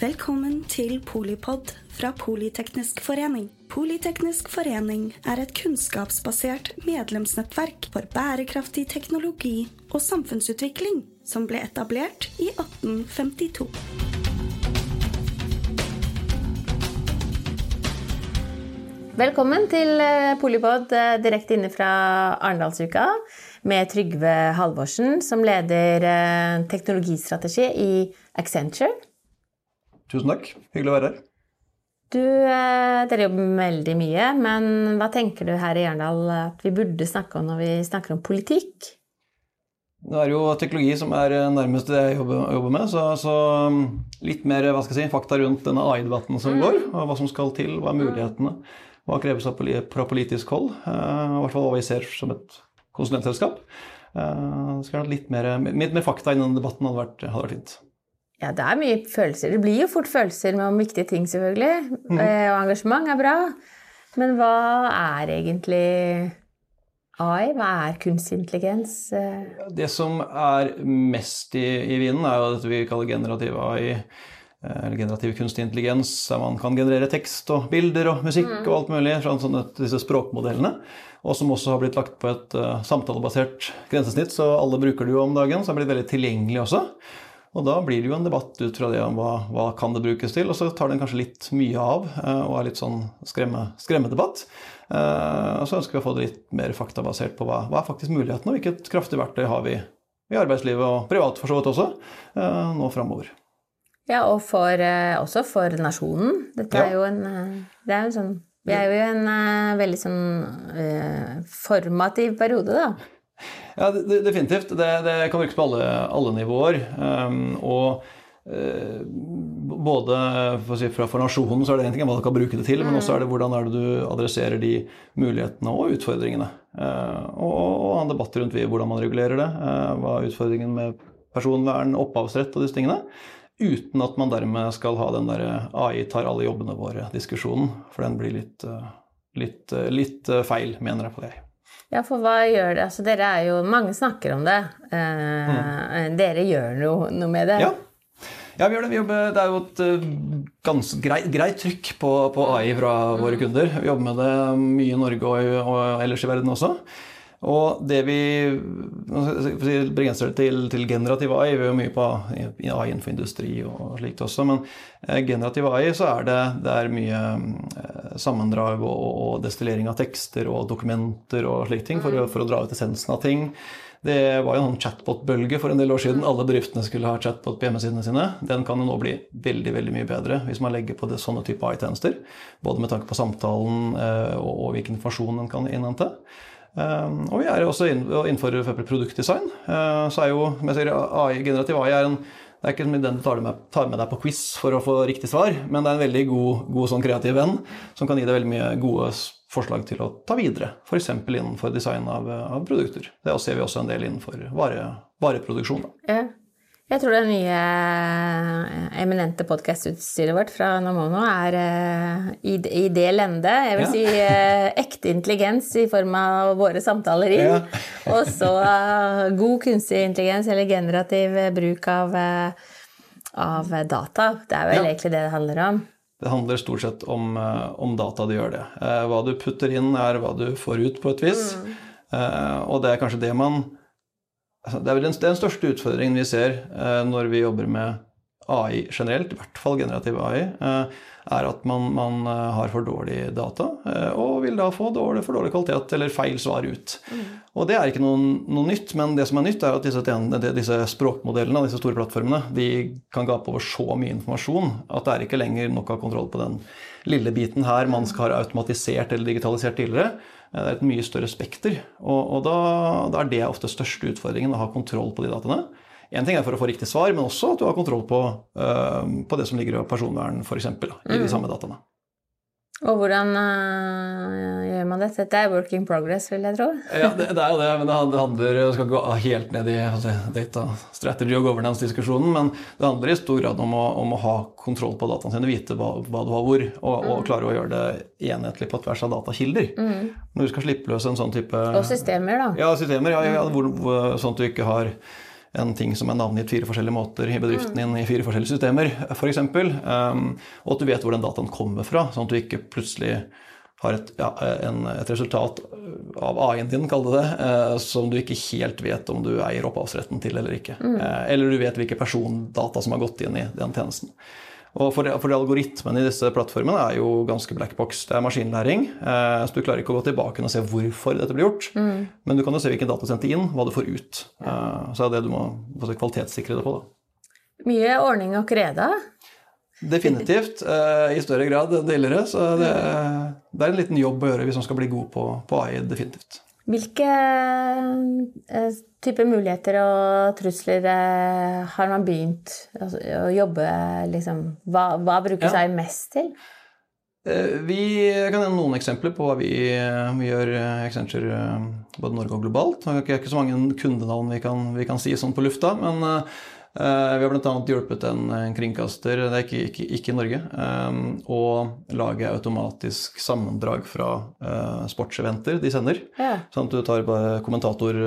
Velkommen til Polipod fra Politeknisk forening. Politeknisk forening er et kunnskapsbasert medlemsnettverk for bærekraftig teknologi og samfunnsutvikling som ble etablert i 1852. Velkommen til eh, Polipod eh, direkte inne fra Arendalsuka med Trygve Halvorsen, som leder eh, teknologistrategi i Accenture. Tusen takk. Hyggelig å være her. Du, dere jobber veldig mye, men hva tenker du her i Arendal at vi burde snakke om når vi snakker om politikk? Det er jo teknologi som er nærmest det jeg jobber, jobber med. Så, så, um, litt mer hva skal jeg si, fakta rundt denne AI-debatten som går. og Hva som skal til, hva er mulighetene. Hva kreves fra politisk hold? I hvert fall hva vi ser som et konsulentselskap. Uh, skal litt mer, litt mer fakta i denne debatten hadde vært, hadde vært fint. Ja, det er mye følelser. Det blir jo fort følelser med om viktige ting, selvfølgelig. Mm. Og engasjement er bra. Men hva er egentlig AI? Hva er kunstig intelligens? Det som er mest i, i vinden, er jo dette vi kaller generativ AI. Eller generativ kunstig intelligens, der man kan generere tekst og bilder og musikk mm. og alt mulig fra sånne, disse språkmodellene. Og som også har blitt lagt på et uh, samtalebasert grensesnitt, så alle bruker det jo om dagen. Så det har blitt veldig tilgjengelig også. Og da blir det jo en debatt ut fra det om hva, hva kan det brukes til, og så tar den kanskje litt mye av eh, og er litt sånn skremme, skremmedebatt. Eh, og så ønsker vi å få det litt mer faktabasert på hva, hva er faktisk mulighetene, og hvilket kraftig verktøy har vi i arbeidslivet og privat for så vidt også eh, nå framover. Ja, og for, også for nasjonen. Dette ja. er jo en, det er jo sånn Vi er jo i en veldig sånn formativ periode, da. Ja, definitivt. Det, det kan brukes på alle, alle nivåer. Um, og uh, både for, si, for, nasjonen så er det en ting hva du kan bruke det til, men også er det hvordan er det du adresserer de mulighetene og utfordringene. Uh, og, og en debatt rundt hvordan man regulerer det. Uh, hva er utfordringen med personvern, opphavsrett og disse tingene. Uten at man dermed skal ha den der AI tar alle jobbene våre-diskusjonen. For den blir litt, litt, litt feil, mener jeg på det. Ja, for hva gjør det? Altså, dere er jo Mange snakker om det. Eh, mm. Dere gjør noe, noe, med det? Ja. ja. vi gjør det. Vi jobber, det er jo et uh, ganske greit, greit trykk på, på, AI fra våre kunder. Vi jobber med det mye i Norge og, og ellers i verden også. Og det vi begrenser det til, til generativ AI, vi er jo mye på AI innenfor industri og slikt også, men eh, generativ AI så er det, det er mye eh, sammendrag og, og, destillering av tekster og dokumenter og slike ting for, mm. for å dra ut essensen av ting. Det var jo en sånn chatbot-bølge for en del år siden. Alle bedriftene skulle ha chatbot på hjemmesidene sine. Den kan jo nå bli veldig veldig mye bedre hvis man legger på det, sånne type AI-tjenester. Både med tanke på samtalen eh, og, og hvilken informasjon den kan innhente. Ehm, og vi er også innenfor produktdesign. Ehm, så er jo AI, generativ AI er en det er ikke den du tar med, deg på quiz for å få riktig svar, men det er en veldig god, god sånn kreativ venn som kan gi deg veldig mye gode forslag til å ta videre. F.eks. innenfor design av, av, produkter. Det ser vi også en del innenfor vare, vareproduksjon. Ja. Jeg tror det nye eh, eminente podkastutstyret vårt fra Namono er eh, i, i det lende. Jeg vil ja. si eh, ekte intelligens i form av våre samtaler inn. Ja. og så god kunstig intelligens eller generativ bruk av, av data. Det er vel ja. egentlig det det handler om. Det handler stort sett om, om data det gjør det. Hva du putter inn, er hva du får ut, på et vis. Mm. Og det er kanskje det man det er vel den, den, største utfordringen vi ser eh, når vi jobber med AI generelt, i hvert fall generativ AI, eh, er at man, man, eh, har for dårlig data og vil da få dårlig, for dårlig kvalitet eller feil svar ut. Mm. Og det er ikke noe, noe, nytt, men det som er nytt, er at disse, disse språkmodellene, disse store plattformene, de kan gape over så mye informasjon at det er ikke lenger nok av kontroll på den lille biten her man skal ha automatisert eller digitalisert tidligere. Det er et mye større spekter. Og, og da, da, er det ofte største utfordringen, å ha kontroll på de dataene. Én ting er for å få riktig svar, men også at du har kontroll på, uh, på det som ligger i personvern, f.eks. i de mm. samme dataene. Og hvordan uh, gjør man det? Dette er work in progress, vil jeg tro. ja, det, det, er jo det, men det handler Jeg skal gå helt ned i altså, data strategy og governance-diskusjonen, men det handler i stor grad om å, om å ha kontroll på dataene sine, vite hva, hva du har hvor, og, mm. og, klare å gjøre det enhetlig på tvers av datakilder. Mm. Når du skal slippe løs en sånn type Og systemer, da. Ja, systemer, ja, ja, hvor, hvor, sånn at du ikke har en ting som er navngitt fire forskjellige måter i bedriften din i fire forskjellige systemer, f.eks. Um, og at du vet hvor den dataen kommer fra, sånn at du ikke plutselig har et, ja, en, et resultat av AI-en din, kall det det, uh, som du ikke helt vet om du eier opphavsretten til eller ikke. Mm. Uh, eller du vet hvilke persondata som har gått inn i den tjenesten. Og for, for algoritmene i disse plattformene er jo ganske black box. Det er maskinlæring. Eh, så du klarer ikke å gå tilbake og se hvorfor dette blir gjort. Mm. Men du kan jo se hvilken data du sendte inn, hva du får ut. Eh, så er det du må kvalitetssikre det på. da. Mye ordning og kreda. Definitivt. Eh, I større grad enn tidligere. Så det, det, er en liten jobb å gjøre hvis man skal bli god på, på AI. Definitivt. Hvilke type typer muligheter og trusler eh, har man begynt altså, å jobbe liksom, hva, hva bruker ja. seg mest til? Vi kan nevne noen eksempler på hva vi, vi gjør Accenture både Norge og globalt. Det er ikke så mange kundenavn vi kan, vi kan si sånn på lufta, men Eh, vi har bl.a. hjulpet en, en, kringkaster, det er ikke, ikke, ikke i Norge, å lage automatisk sammendrag fra uh, sportseventer de sender. Ja. Sånn at du tar bare kommentator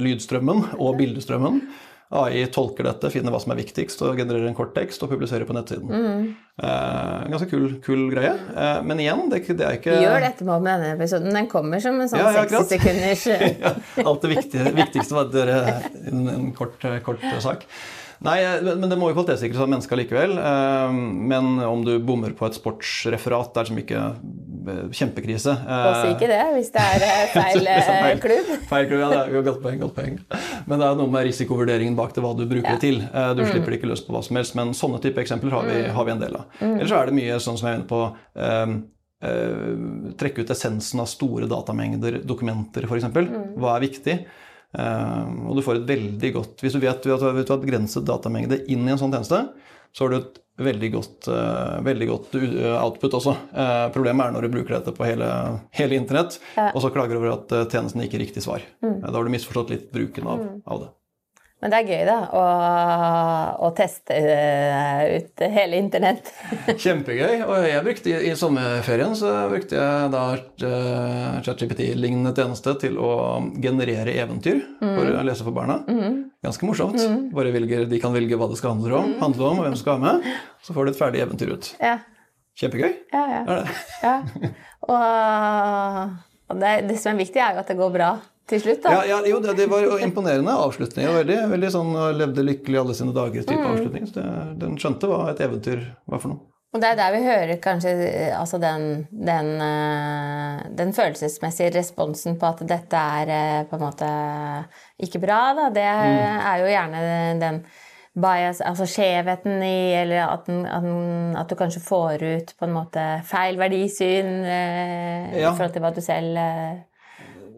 lydstrømmen og bildestrømmen. AI tolker dette, finner hva som er viktigst, og genererer en kort tekst og publiserer på nettsiden. Mm. Eh, ganske kul, kul greie. Eh, men igjen, det, det, er ikke gjør dette med denne episoden. Den kommer som en sånn ja, ja, 60 sekunders ja, Alt det viktige, viktigste var at dere, en, en kort, kort sak. Nei, men det må jo kvalitetssikres av mennesker likevel. Eh, men om du bommer på et sportsreferat, det er som ikke eh, kjempekrise. Også ikke det hvis det er eh, feil, feil klubb. Feil klubb, ja. Det er jo godt poeng, godt poeng. Men det er noe med risikovurderingen bak det, hva du bruker ja. det til. Du mm. slipper det ikke løs på hva som helst, men sånne type eksempler har vi, mm. har vi en del av. Mm. Ellers er det mye sånn som jeg er inne på um, uh, Trekke ut essensen av store datamengder, dokumenter f.eks. Mm. Hva er viktig? Uh, og du får et veldig godt Hvis du vet at du har begrenset datamengde inn i en sånn tjeneste, så har du et veldig godt, uh, veldig godt output også. Uh, problemet er når du bruker dette på hele, hele internett, ja. og så klager du over at tjenesten gir riktig svar. Mm. da har du misforstått litt bruken av, mm. av det. Men det er gøy, da, å, å teste eh, ut hele internett. Kjempegøy. Og jeg brukte i, i sommerferien så brukte jeg da uh, ChatGPT-lignende tjeneste til å generere eventyr mm. for å lese for barna. Mm. Ganske morsomt. Mm. Bare velger, De kan velge hva det skal handle om, mm. handle om, og hvem som skal være med. Så får du et ferdig eventyr ut. Ja. Kjempegøy. Ja, ja. Er det? ja. Og, og det, det som er viktig, er jo at det går bra til slutt, da. Ja, ja jo, det, det, var imponerende avslutning. Veldig, veldig sånn levde lykkelig alle sine dager type mm. avslutning. Så det, den skjønte hva et eventyr var for noe. Og det er der vi hører kanskje altså den, den, eh, den, følelsesmessige responsen på at dette er eh, på en måte ikke bra, da. Det er, mm. er jo gjerne den bias, altså skjevheten i Eller at, den, at, du kanskje får ut på en måte feil verdisyn eh, ja. i forhold til hva du selv eh,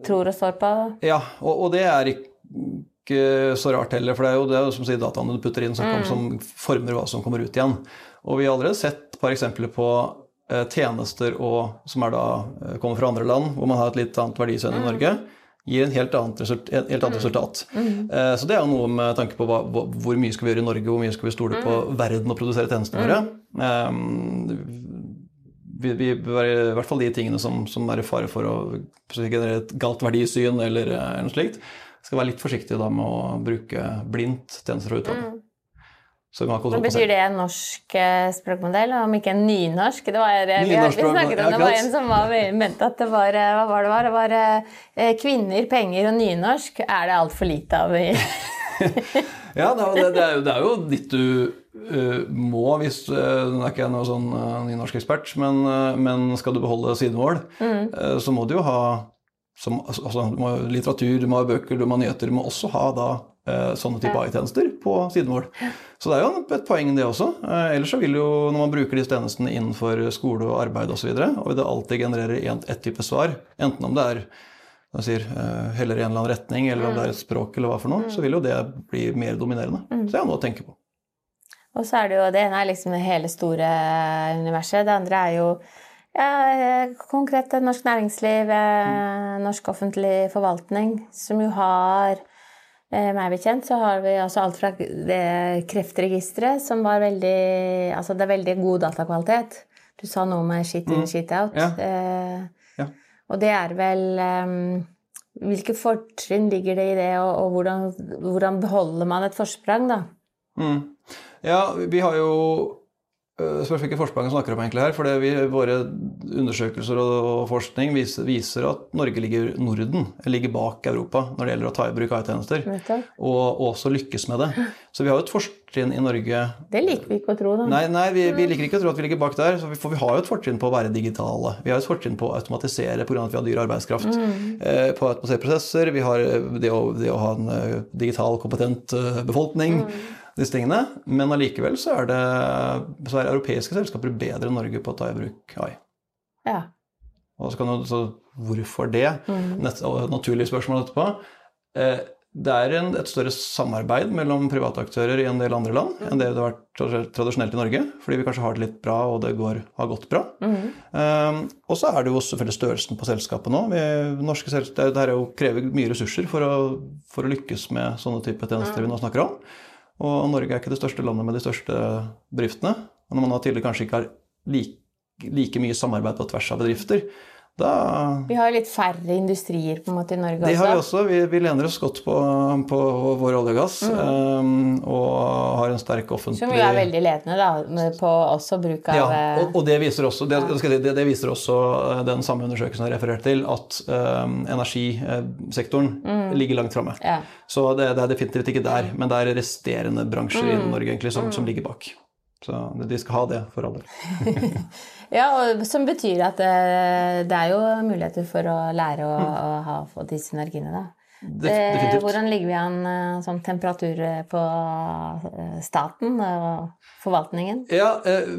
tror og står på. Ja, og, og, det er ikke så rart heller, for det er jo det som sier dataene du putter inn, som, mm. som, former hva som kommer ut igjen. Og vi har allerede sett et par eksempler på eh, tjenester og, som da, eh, kommer fra andre land, hvor man har et litt annet verdisyn mm. i Norge gir en helt annet, result, helt annet mm. resultat. Mm. Eh, så det er jo noe med tanke på hva, hvor mye skal vi gjøre i Norge, hvor mye skal vi stole på mm. verden og produsere tjenestene våre. Um, vi, vi bør i hvert fall de tingene som, som er i fare for å generere et galt verdisyn eller, eh, eller noe slikt, skal være litt forsiktige da med å bruke blindt tjenester fra utlandet. Mm. Hva betyr det en norsk eh, språkmodell, om ikke en nynorsk? Det var, eh, vi, har, vi snakket om det var en som var, mente at det var Hva var det var? Det var kvinner, penger og nynorsk. Er det altfor lite av i Ja, det, det, er jo, det, er jo, ditt du må, hvis uh, Nå er ikke jeg noen sånn uh, nynorsk ekspert, men, uh, men, skal du beholde sidemål, mm. så må du jo ha som, altså, du må ha litteratur, du må ha bøker, du må ha nyheter. Du må også ha da sånne type AI-tjenester på sidemål. Så det er jo et poeng, det også. ellers så vil jo, når man bruker disse tjenestene innenfor skole og arbeid osv., og, så videre, og det alltid genererer ett type svar, enten om det er sier, uh, heller i en eller annen retning, eller om det er et språk, eller hva for noe, så vil jo det bli mer dominerende. Mm. Så det er noe å tenke på. Og så er det jo Det ene er liksom det hele store universet. Det andre er jo ja, konkret norsk næringsliv, mm. norsk offentlig forvaltning, som jo har eh, meg bekjent så har vi altså alt fra det kreftregisteret, som var veldig Altså det er veldig god datakvalitet. Du sa noe med shit in, mm. shit out. Ja. Eh, og det er vel um, hvilke fortrinn ligger det i det, og, og hvordan, hvordan, beholder man et forsprang, da? Mm. Ja, vi har jo Eh, Spørs hvilke vi snakker om egentlig her. for vi, Våre undersøkelser og, forskning viser, viser, at Norge ligger Norden, ligger bak Europa når det gjelder å ta i bruk AI-tjenester. Og også lykkes med det. Så vi har jo et fortrinn i Norge Det liker vi ikke å tro, da. Nei, nei vi, vi, liker ikke å tro at vi ligger bak der. For vi har jo et fortrinn på å være digitale. Vi har et fortrinn på å automatisere pga. at vi har dyr arbeidskraft. Mm. Eh, på å automatisere prosesser. Vi har det å, det å ha en digital, kompetent befolkning. Mm disse tingene. Men allikevel så er, det, så er europeiske selskaper bedre enn Norge på å ta i bruk AI. Ja. Og så kan du, så hvorfor det? Mm. Nett, naturlig spørsmål etterpå. Eh, det er en, et større samarbeid mellom private aktører i en del andre land enn det det har vært tradisjonelt i Norge. Fordi vi kanskje har det litt bra, og det går, har gått bra. Mm. Um, og så er det jo selvfølgelig størrelsen på selskapet nå. Vi, norske selskap, det, det krever mye ressurser for å, for å, lykkes med sånne type tjenester vi nå snakker om. Og Norge er ikke det største landet med de største bedriftene. Og når man da tidligere kanskje ikke har like, like mye samarbeid på tvers av bedrifter, da Vi har jo litt færre industrier på en måte i Norge også. Det har vi også. Vi, vi lener oss godt på, på vår olje og gass. Mm. Um, og har en sterk offentlig Som jo er veldig ledende da, på også bruk av Ja, og, og det, viser også, det, det, det, viser også eh, den samme undersøkelsen jeg refererte til, at um, energisektoren mm. ligger langt framme. Ja. Så det, er definitivt ikke der, men det er resterende bransjer mm. i Norge egentlig som, som ligger bak. Så de skal ha det, for alle. ja, og som betyr at det, det, er jo muligheter for å lære å, mm. å ha få de synergiene, da. Det, Hvordan ligger vi an eh, sånn temperatur på eh, staten og forvaltningen? Ja, eh,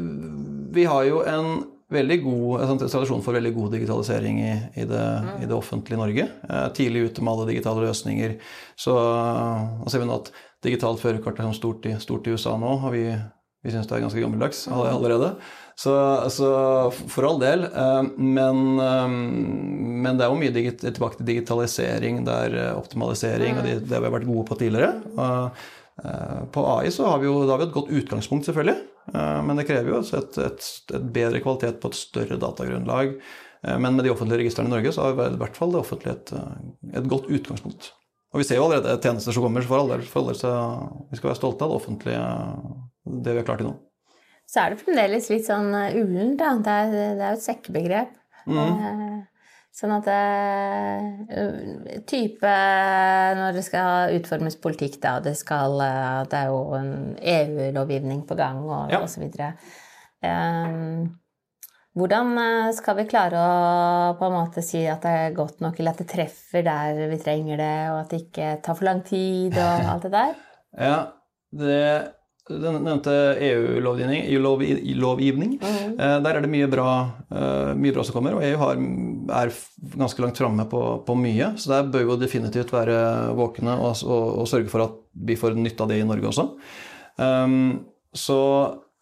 vi har jo en veldig god en tradisjon for veldig god digitalisering i, i, det, mm. i det, offentlige Norge. Tidlig ute med alle digitale løsninger. Så ser vi nå at digitalt førerkort er stort i, stort i USA nå. har vi vi syns det er ganske gammeldags allerede. Så, så, for all del. Eh, men, eh, men, det er jo mye tilbake til digitalisering, det er eh, optimalisering, og det, det har vi vært gode på tidligere. På AI så har vi jo har vi et godt utgangspunkt, selvfølgelig. Men det krever jo et, et, et bedre kvalitet på et større datagrunnlag. Men med de offentlige registrene i Norge så har i hvert fall det offentlige et, et godt utgangspunkt. Og vi ser jo allerede tjenester som kommer, for for all del så vi skal være stolte av det offentlige det vi har klart til nå. Så er det fremdeles litt sånn eh, ullent, da. Det er, det er jo et sekkebegrep. Mm. Sånn at det, type Når det skal utformes politikk, da, det, skal, det er jo en EU-lovgivning på gang og, ja. og så videre. Um, hvordan skal vi klare å på en måte si at det er godt nok, eller at det treffer der vi trenger det, og at det ikke tar for lang tid og alt det der? Ja, det den nevnte EU-lovgivning. EU lovgivning. Mm. Der er det mye bra, eh, mye bra, som kommer, og EU har, er ganske langt framme på, på, mye. Så der bør vi definitivt være våkne og, og, og, sørge for at vi får nytte av det i Norge også. Um, så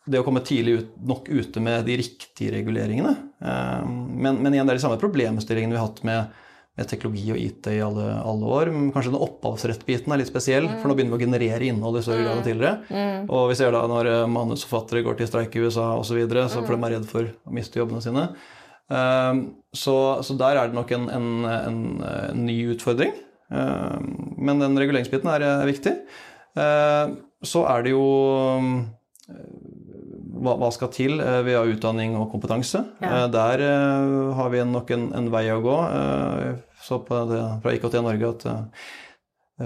det å komme tidlig ut, nok ute med de riktige reguleringene um, men, men igjen, det er de samme problemstillingene vi har hatt med teknologi og IT i alle, alle år. Men kanskje den opphavsrettbiten er litt spesiell, mm. for nå begynner vi å generere innhold i større grad enn mm. tidligere. Mm. Og vi ser da når eh, manusforfattere går til streik i USA osv., så videre, så mm. for de er redd for å miste jobbene sine. Um, så, så, der er det nok en, en, en, en ny utfordring. Men den reguleringsbiten er, er viktig. Så er det jo hva, hva, skal til Vi via utdanning og kompetanse? Ja. Der har vi nok en, vei å gå så på det, fra IKT Norge at uh,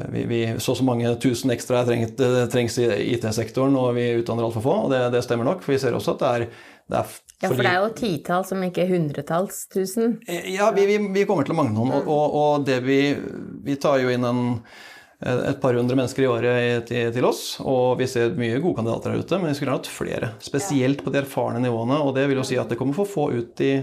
vi, vi, så så mange tusen ekstra trengt, uh, trengs i IT-sektoren, og vi utdanner altfor få. Og det, det, stemmer nok, for vi ser også at det er, det er ja, for det er jo titalls, om ikke hundretalls tusen? Eh, ja, vi, vi, vi kommer til å mangle noen. Og, og, og det vi, vi tar jo inn en, et par hundre mennesker i året til, til, oss, og vi ser mye gode kandidater her ute, men vi skulle hatt flere. Spesielt på de erfarne nivåene, og det vil jo si at det kommer for få ut i,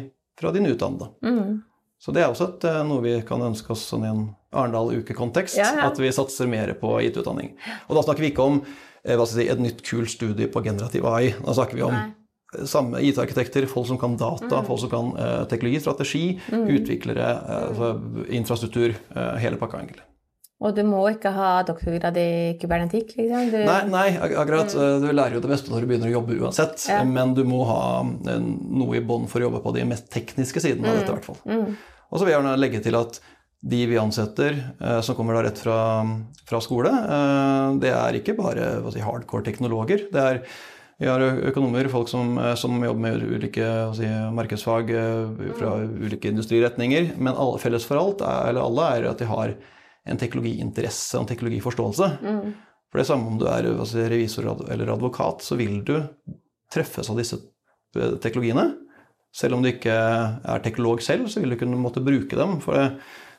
fra de nyutdannede. Mm. Så det er også et, eh, noe vi kan ønske oss sånn i en Arendal-ukekontekst. Ja, ja. At vi satser mer på IT-utdanning. Og da snakker vi ikke om eh, si, et nytt, kult studie på generativ AI. Da snakker vi om Nei. samme IT-arkitekter, folk som kan data, mm. folk som kan uh, teknologi, strategi, mm. utviklere, uh, infrastruktur, uh, hele pakka, egentlig. Og du må ikke ha doktorgrad i kybernetikk? liksom? Du... Nei, nei, akkurat. Mm. Du lærer jo det beste når du begynner å jobbe uansett. Ja. Men du må ha noe i bånn for å jobbe på de mest tekniske sidene av dette. i hvert fall. Mm. Og så vil jeg gjerne legge til at de vi ansetter eh, som kommer da rett fra, fra skole, eh, det er ikke bare si, hardcore teknologer. Det er vi har økonomer, folk som, eh, som jobber med ulike si, markedsfag fra ulike industriretninger. Men alle, felles for alt, er, eller alle, er at de har en teknologiinteresse og en teknologiforståelse. Mm. For det er samme om du er altså, revisor eller advokat, så vil du treffes av disse teknologiene. Selv om du ikke er teknolog selv, så vil du kunne måtte bruke dem. For det,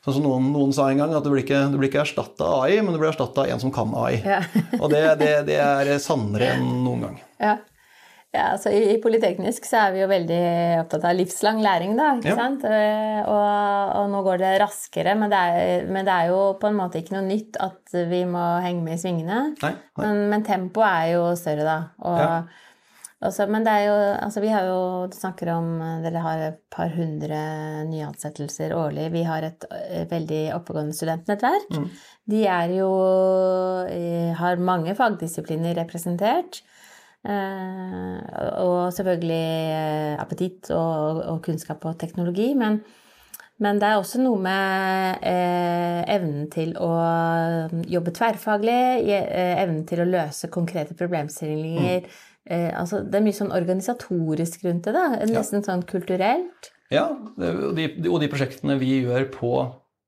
sånn som noen, noen, sa en gang, at du blir ikke, du blir ikke erstatta av AI, men du blir erstatta av en som kan AI. Ja. og det, det, det, er sannere enn noen gang. Ja. Ja altså i, i, Politeknisk så er vi jo veldig opptatt av livslang læring, da. ikke ja. sant? Eh, og, og, nå går det raskere, men det, er, men det, er, jo på en måte ikke noe nytt at vi må henge med i svingene. Nei, nei. Men, men tempoet er jo større, da. og også, men det er jo Altså, vi har jo Du snakker om Dere har et par hundre nyansettelser årlig. Vi har et, et veldig oppegående studentnettverk. Mm. De er jo eh, Har mange fagdisipliner representert. Eh, og selvfølgelig eh, appetitt og, og, kunnskap og teknologi. Men, men det er også noe med eh, evnen til å jobbe tverrfaglig, evnen til å løse konkrete problemstillinger. Mm eh, altså, Det er mye sånn organisatorisk rundt det, da. Nesten ja. sånn kulturelt. Ja, og de, og de prosjektene vi gjør på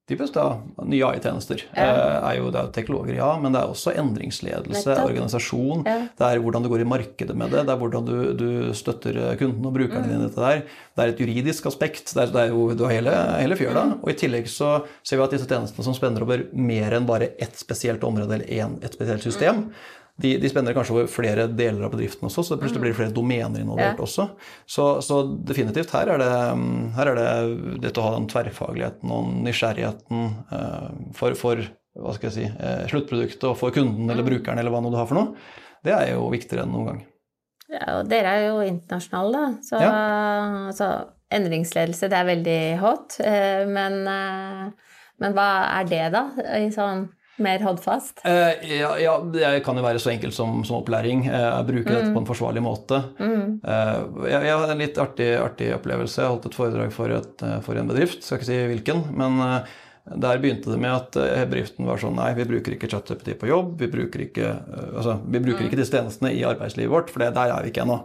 typisk da, nye AI-tjenester. Ja. Eh, er jo, det er teknologer, ja, men det er også endringsledelse, Nettopp. organisasjon. Ja. Det er hvordan du går i markedet med det, det er hvordan du, du støtter kunden og brukerne mm. dine. dette der. Det er et juridisk aspekt. Det er, det er jo du har hele, hele fjøla. Mm. Og i tillegg så ser vi at disse tjenestene som spenner over mer enn bare ett spesielt område eller en, et spesielt system, mm de, de, spenner kanskje over flere deler av bedriften også, så plutselig blir det flere domener involvert ja. også. Så, så, definitivt, her er, det, her er det dette å ha den tverrfagligheten og nysgjerrigheten eh, for, for, hva skal jeg si, eh, sluttproduktet og for kunden eller mm. brukeren eller hva nå du har for noe, det er jo viktigere enn noen gang. Ja, og dere er jo internasjonale, da. Så ja. altså, endringsledelse, det er veldig hot. Eh, men, men hva er det, da? I sånn mer Hordfast? Uh, ja, ja, det kan jo være så enkelt som, som opplæring. jeg bruke mm. dette på en forsvarlig måte. Mm. Uh, jeg, jeg hadde en litt artig, artig, opplevelse. Jeg holdt et foredrag for, et, eh, for, en bedrift, skal ikke si hvilken. Men eh, der begynte det med at eh, bedriften var sånn Nei, vi bruker ikke ChatGPT på jobb. Vi bruker ikke, altså, vi bruker mm. ikke disse tjenestene i arbeidslivet vårt, for det, der er vi ikke ennå.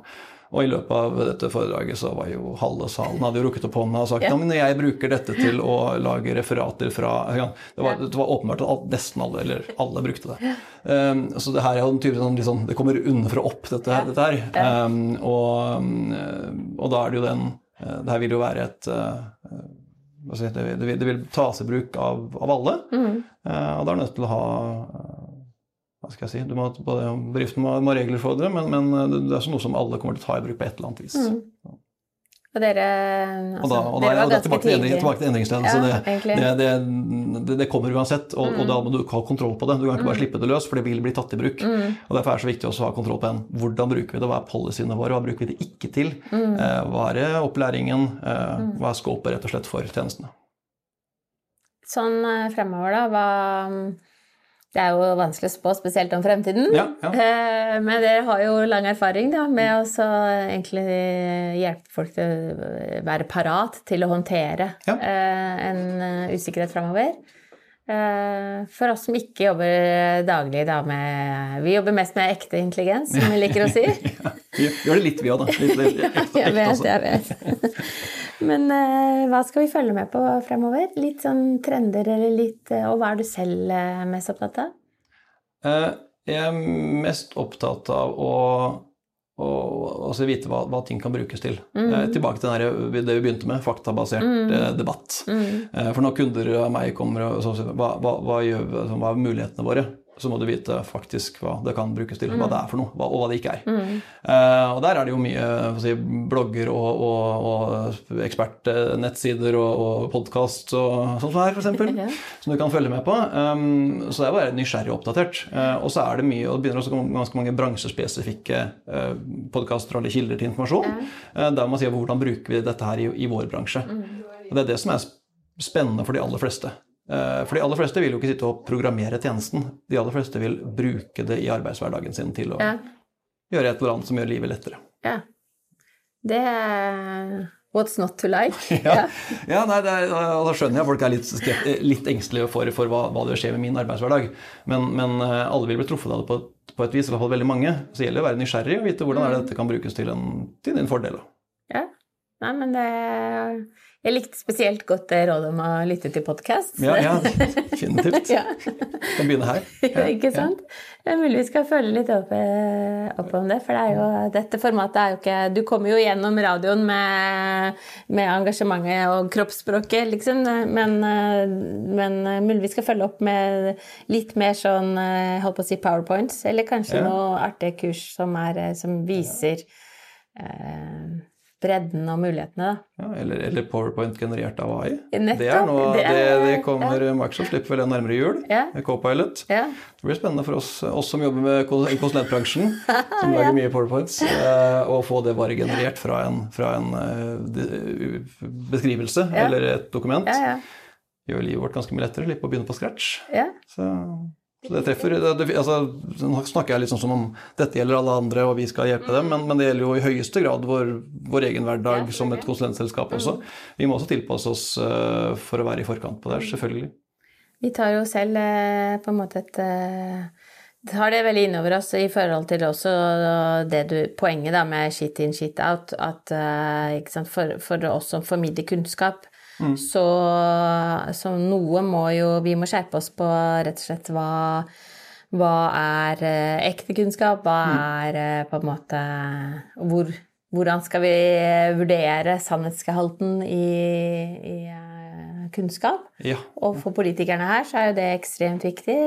Og i løpet av dette foredraget så var jo halve salen hadde jo rukket opp hånda og sagt ja. men jeg bruker dette til å lage referater fra ja, det, var, det, var, åpenbart at nesten alle, eller alle, brukte det. Um, så det her er jo en type sånn, liksom, Det kommer underfra opp, dette, dette her. Um, og, um, og, da er det jo den uh, Det her vil jo være et uh, det, vil, det, vil, tas i bruk av, av alle. Mm. Uh, og da er du nødt til å ha hva skal jeg si, må, Bedriften må, må regler for det, men, men, det er noe som alle kommer til å ta i bruk på et eller annet vis. Mm. Og dere altså, og da, og dere var ganske tilbake, til, tilbake til endringsledelse. Ja, det, det, det, kommer uansett, og, mm. og, da må du ha kontroll på det. Du kan ikke bare mm. slippe det løs, for det vil bli tatt i bruk. Mm. Og Derfor er det så viktig å ha kontroll på en. Hvordan bruker vi det, hva er policyene våre, hva bruker vi det ikke til? Mm. Eh, hva er opplæringen, eh, mm. hva er scopet rett og slett for tjenestene? Sånn eh, fremover, da, hva det er jo vanskelig å spå, spesielt om fremtiden. Ja, ja. Eh, men dere har jo lang erfaring da, med å egentlig hjelpe folk til å være parat til å håndtere ja. Eh, en eh, usikkerhet framover. For oss som ikke jobber daglig da med Vi jobber mest med ekte intelligens, som vi liker å si. ja, vi gjør det litt, vi òg, da. Litt, litt ekte, ekte, jeg vet, jeg vet. Men uh, hva skal vi følge med på fremover? Litt sånn trender, eller litt uh, Og hva er du selv uh, mest opptatt av? jeg er mest opptatt av å, å altså vite hva, hva, ting kan brukes til. Mm. tilbake til det vi begynte med, faktabasert mm. debatt. Mm. for når kunder av meg kommer og sier hva, hva, hva, gjør, hva er mulighetene våre? Så må du vite faktisk hva det kan brukes til, hva mm. det er for noe, og hva det ikke er. Mm. Uh, og der er det jo mye si, blogger og, og, og ekspertnettsider og, og podkast og sånt som her, f.eks., ja. som du kan følge med på. Um, så det er bare nysgjerrig og oppdatert. Uh, og så er det mye, og det begynner også ganske mange bransjespesifikke uh, podkaster eller kilder til informasjon, mm. der man sier hvordan bruker vi dette her i, i vår bransje. Mm. Og det er det som er spennende for de aller fleste. Eh, for de aller fleste vil jo ikke sitte og programmere tjenesten. De aller fleste vil bruke det i arbeidshverdagen sin til å ja. gjøre et eller annet som gjør livet lettere. Ja. Det er What's not to like? ja, ja nei, er, da skjønner jeg folk er litt, litt engstelige for, for hva, hva, det skjer med min arbeidshverdag. Men, men eh, alle vil bli truffet av det på, på et vis, i hvert fall veldig mange. Så det gjelder å være nysgjerrig og vite hvordan er det dette kan brukes til, en, til din fordel. Ja, nei, men det jeg likte spesielt godt det rådet om å lytte til podkast. Ja, ja, definitivt. ja. Kan begynne her. Ja, ikke sant? Det er mulig vi skal følge litt opp, eh, opp, om det. For det jo, dette formatet er jo ikke Du kommer jo gjennom radioen med, med engasjementet og kroppsspråket, liksom. Men, eh, men eh, mulig vi skal følge opp med litt mer sånn holdt på å si powerpoints. Eller kanskje ja. noe artige kurs som, er, som viser eh, bredden og mulighetene. Ja, eller, eller, PowerPoint generert av AI. Nettopp, det, noe, det, det, det kommer ja. Microsoft slipper vel nærmere jul, ja. Copilot. Ja. Det blir spennende for oss, oss som jobber med konsulentbransjen, som lager mye PowerPoints, eh, å få det bare generert fra en, fra en uh, beskrivelse eller et dokument. Gjør livet vårt ganske mye lettere. Slippe å begynne på scratch. Så så det treffer, det, altså, Nå snakker jeg sånn som om dette gjelder alle andre og vi skal hjelpe dem, men, men det gjelder jo i høyeste grad vår, vår egen hverdag som et konsulentselskap også. Vi må også tilpasse oss uh, for å være i forkant på det, selvfølgelig. Vi tar jo selv uh, på en måte et uh, tar det veldig innover oss i forhold til også det du, poenget da med shit in, shit out. At, for, for oss som formidler kunnskap, Mm. Så, så, noe må jo Vi må skjerpe oss på rett og slett hva, hva er eh, ekte kunnskap? Hva mm. er eh, på en måte hvor, Hvordan skal vi vurdere sannhetsgehalten i, i eh, kunnskap? Ja. Og for politikerne her så er jo det ekstremt viktig.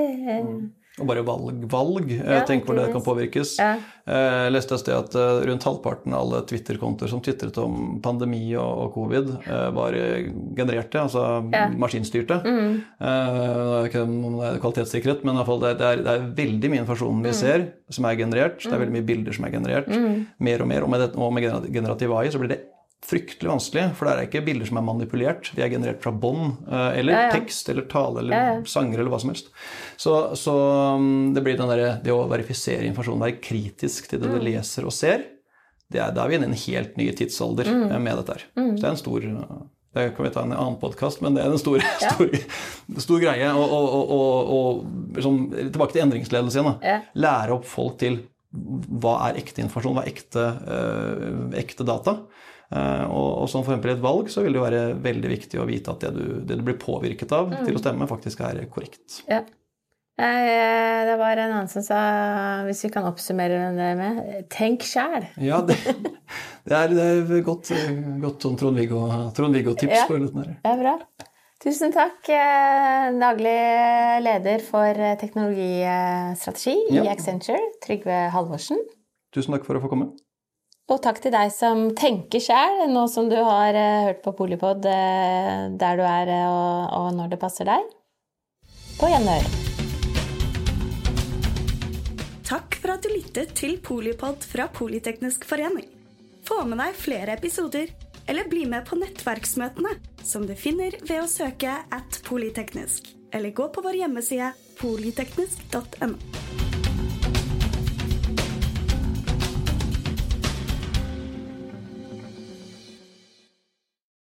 Mm. Og bare valg, valg. Ja, tenk hvor det kan påvirkes. Ja. Jeg eh, leste et sted at eh, rundt halvparten av alle Twitter-kontoer som tvitret om pandemi og, covid, eh, var genererte, altså ja. maskinstyrte. Mm. Ikke om det er kvalitetssikkerhet, men fall det, er, det er veldig mye informasjon vi mm. ser som er generert. Det er mm. veldig mye bilder som er generert. Mm. Mer og mer. Og med, det, og med generativ AI så blir det fryktelig vanskelig, for det er ikke bilder som er manipulert. De er generert fra bånd, eh, eller ja, ja. tekst, eller tale, eller ja, sanger, eller hva som helst. Så, så mm, det blir der, det å verifisere informasjonen, være kritisk til det mm. du leser og ser, det er, da er vi inne i en helt ny tidsalder mm. Eh, med dette her. Mm. Så det er en stor det kan vi ta en annen podkast, men det er en stor, stor, stor greie. Og, og, og, og liksom, tilbake til endringsledelse igjen. Lære opp folk til hva er ekte informasjon, hva er ekte, øh, ekte data. Eh, og, og som eksempel i et valg så vil det være veldig viktig å vite at det du, det du blir påvirket av mm. til å stemme, faktisk er korrekt. Ja. Eh, det var en annen som sa, hvis vi kan oppsummere det med Tenk sjæl! Ja, det, det, er, det er godt, godt sånn Trond-Viggo-tips. Trond ja, på det er bra. Tusen takk, eh, daglig leder for teknologistrategi i Accenture, Trygve Halvorsen. Tusen takk for å få komme. Og takk til deg som tenker sjæl, nå som du har uh, hørt på Polipod uh, der du er og, og, når det passer deg. På gjenhør. Takk for at du lyttet til Polipod fra Politeknisk forening. Få med deg flere episoder, eller bli med på nettverksmøtene, som du finner ved å søke at polyteknisk, eller gå på vår hjemmeside polyteknisk.no.